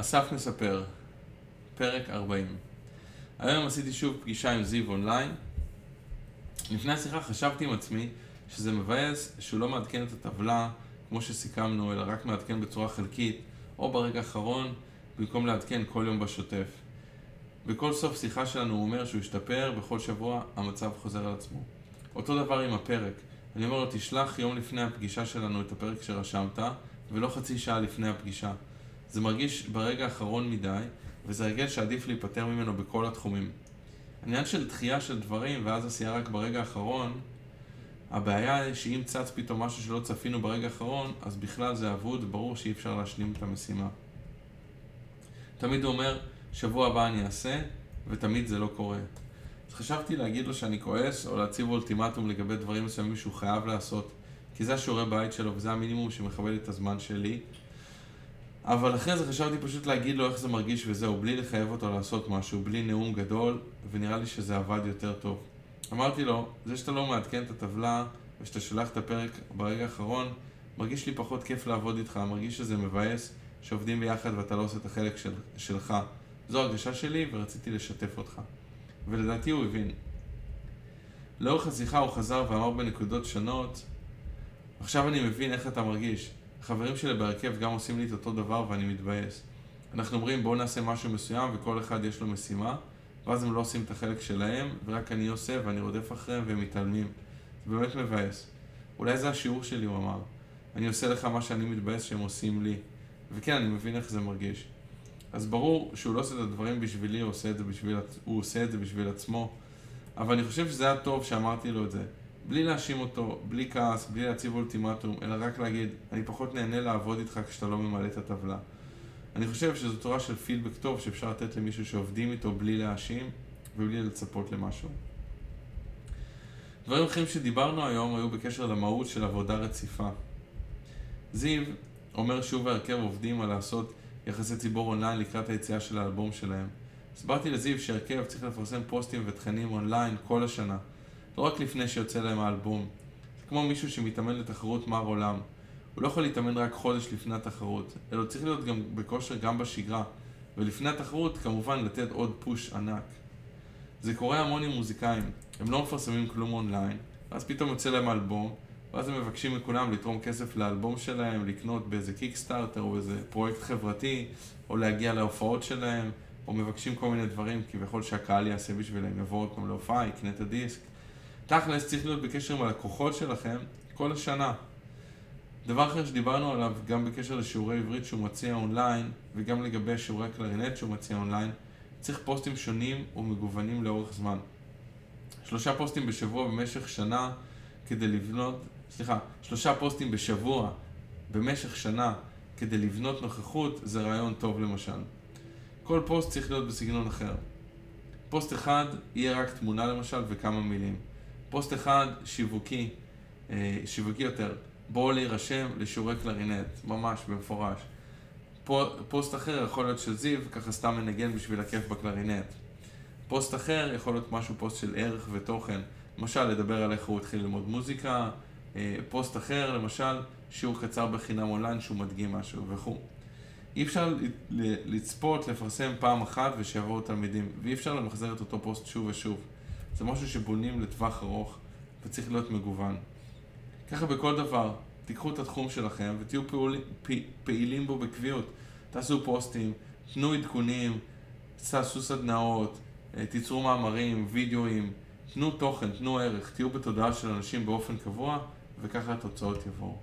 אסף מספר, פרק 40. היום עשיתי שוב פגישה עם זיו אונליין. לפני השיחה חשבתי עם עצמי שזה מבאס שהוא לא מעדכן את הטבלה כמו שסיכמנו, אלא רק מעדכן בצורה חלקית, או ברגע האחרון, במקום לעדכן כל יום בשוטף. בכל סוף שיחה שלנו הוא אומר שהוא השתפר, בכל שבוע המצב חוזר על עצמו. אותו דבר עם הפרק. אני אומר לו, תשלח יום לפני הפגישה שלנו את הפרק שרשמת, ולא חצי שעה לפני הפגישה. זה מרגיש ברגע האחרון מדי, וזה הרגל שעדיף להיפטר ממנו בכל התחומים. עניין של דחייה של דברים, ואז עשייה רק ברגע האחרון, הבעיה היא שאם צץ פתאום משהו שלא צפינו ברגע האחרון, אז בכלל זה אבוד, ברור שאי אפשר להשלים את המשימה. תמיד הוא אומר, שבוע הבא אני אעשה, ותמיד זה לא קורה. אז חשבתי להגיד לו שאני כועס, או להציב אולטימטום לגבי דברים מסוימים שהוא חייב לעשות, כי זה השיעורי בית שלו, וזה המינימום שמכבד את הזמן שלי. אבל אחרי זה חשבתי פשוט להגיד לו איך זה מרגיש וזהו, בלי לחייב אותו לעשות משהו, בלי נאום גדול, ונראה לי שזה עבד יותר טוב. אמרתי לו, זה שאתה לא מעדכן את הטבלה ושאתה שולח את הפרק ברגע האחרון, מרגיש לי פחות כיף לעבוד איתך, מרגיש שזה מבאס שעובדים ביחד ואתה לא עושה את החלק של, שלך. זו הרגשה שלי ורציתי לשתף אותך. ולדעתי הוא הבין. לאורך השיחה הוא חזר ואמר בנקודות שונות, עכשיו אני מבין איך אתה מרגיש. החברים שלי בהרכב גם עושים לי את אותו דבר ואני מתבאס. אנחנו אומרים בואו נעשה משהו מסוים וכל אחד יש לו משימה, ואז הם לא עושים את החלק שלהם, ורק אני עושה ואני רודף אחריהם והם מתעלמים. זה באמת מבאס. אולי זה השיעור שלי, הוא אמר. אני עושה לך מה שאני מתבאס שהם עושים לי. וכן, אני מבין איך זה מרגיש. אז ברור שהוא לא עושה את הדברים בשבילי, הוא עושה את זה בשביל, עושה את זה בשביל עצמו. אבל אני חושב שזה היה טוב שאמרתי לו את זה. בלי להאשים אותו, בלי כעס, בלי להציב אולטימטום, אלא רק להגיד, אני פחות נהנה לעבוד איתך כשאתה לא ממלא את הטבלה. אני חושב שזו תורה של פידבק טוב שאפשר לתת למישהו שעובדים איתו בלי להאשים ובלי לצפות למשהו. דברים אחרים שדיברנו היום היו בקשר למהות של עבודה רציפה. זיו אומר שהוא והרכב עובדים על לעשות יחסי ציבור אונליין לקראת היציאה של האלבום שלהם. הסברתי לזיו שהרכב צריך לפרסם פוסטים ותכנים אונליין כל השנה, לא רק לפני שיוצא להם האלבום. זה כמו מישהו שמתאמן לתחרות מר עולם. הוא לא יכול להתאמן רק חודש לפני התחרות, אלא צריך להיות גם בכושר גם בשגרה, ולפני התחרות כמובן לתת עוד פוש ענק. זה קורה המון עם מוזיקאים, הם לא מפרסמים כלום אונליין, ואז פתאום יוצא להם אלבום, ואז הם מבקשים מכולם לתרום כסף לאלבום שלהם, לקנות באיזה Kickstarter או איזה פרויקט חברתי, או להגיע להופעות שלהם, או מבקשים כל מיני דברים, כביכול שהקהל יעשה בשבילם, יבוא פעם להופעה, יקנה את הדיסק. תכלס צריך להיות בקשר עם הלקוחות שלכם כל השנה. דבר אחר שדיברנו עליו, גם בקשר לשיעורי עברית שהוא מציע אונליין, וגם לגבי שיעורי קלרינט שהוא מציע אונליין, צריך פוסטים שונים ומגוונים לאורך זמן. שלושה פוסטים בשבוע במשך שנה כדי לבנות, סליחה, שלושה פוסטים בשבוע במשך שנה כדי לבנות נוכחות, זה רעיון טוב למשל. כל פוסט צריך להיות בסגנון אחר. פוסט אחד יהיה רק תמונה למשל וכמה מילים. פוסט אחד שיווקי, אה, שיווקי יותר, בואו להירשם לשיעורי קלרינט, ממש במפורש. פוסט אחר יכול להיות של זיו, ככה סתם מנגן בשביל הכיף בקלרינט. פוסט אחר יכול להיות משהו, פוסט של ערך ותוכן. למשל, לדבר על איך הוא התחיל ללמוד מוזיקה. אה, פוסט אחר, למשל, שיעור קצר בחינם אונליין שהוא מדגים משהו וכו'. אי אפשר לצפות, לפרסם פעם אחת ושיבואו תלמידים, ואי אפשר למחזר את אותו פוסט שוב ושוב. זה משהו שבונים לטווח ארוך וצריך להיות מגוון. ככה בכל דבר, תיקחו את התחום שלכם ותהיו פעילים בו בקביעות. תעשו פוסטים, תנו עדכונים, תעשו סדנאות, אה, תיצרו מאמרים, וידאוים, תנו תוכן, תנו ערך, תהיו בתודעה של אנשים באופן קבוע וככה התוצאות יבואו.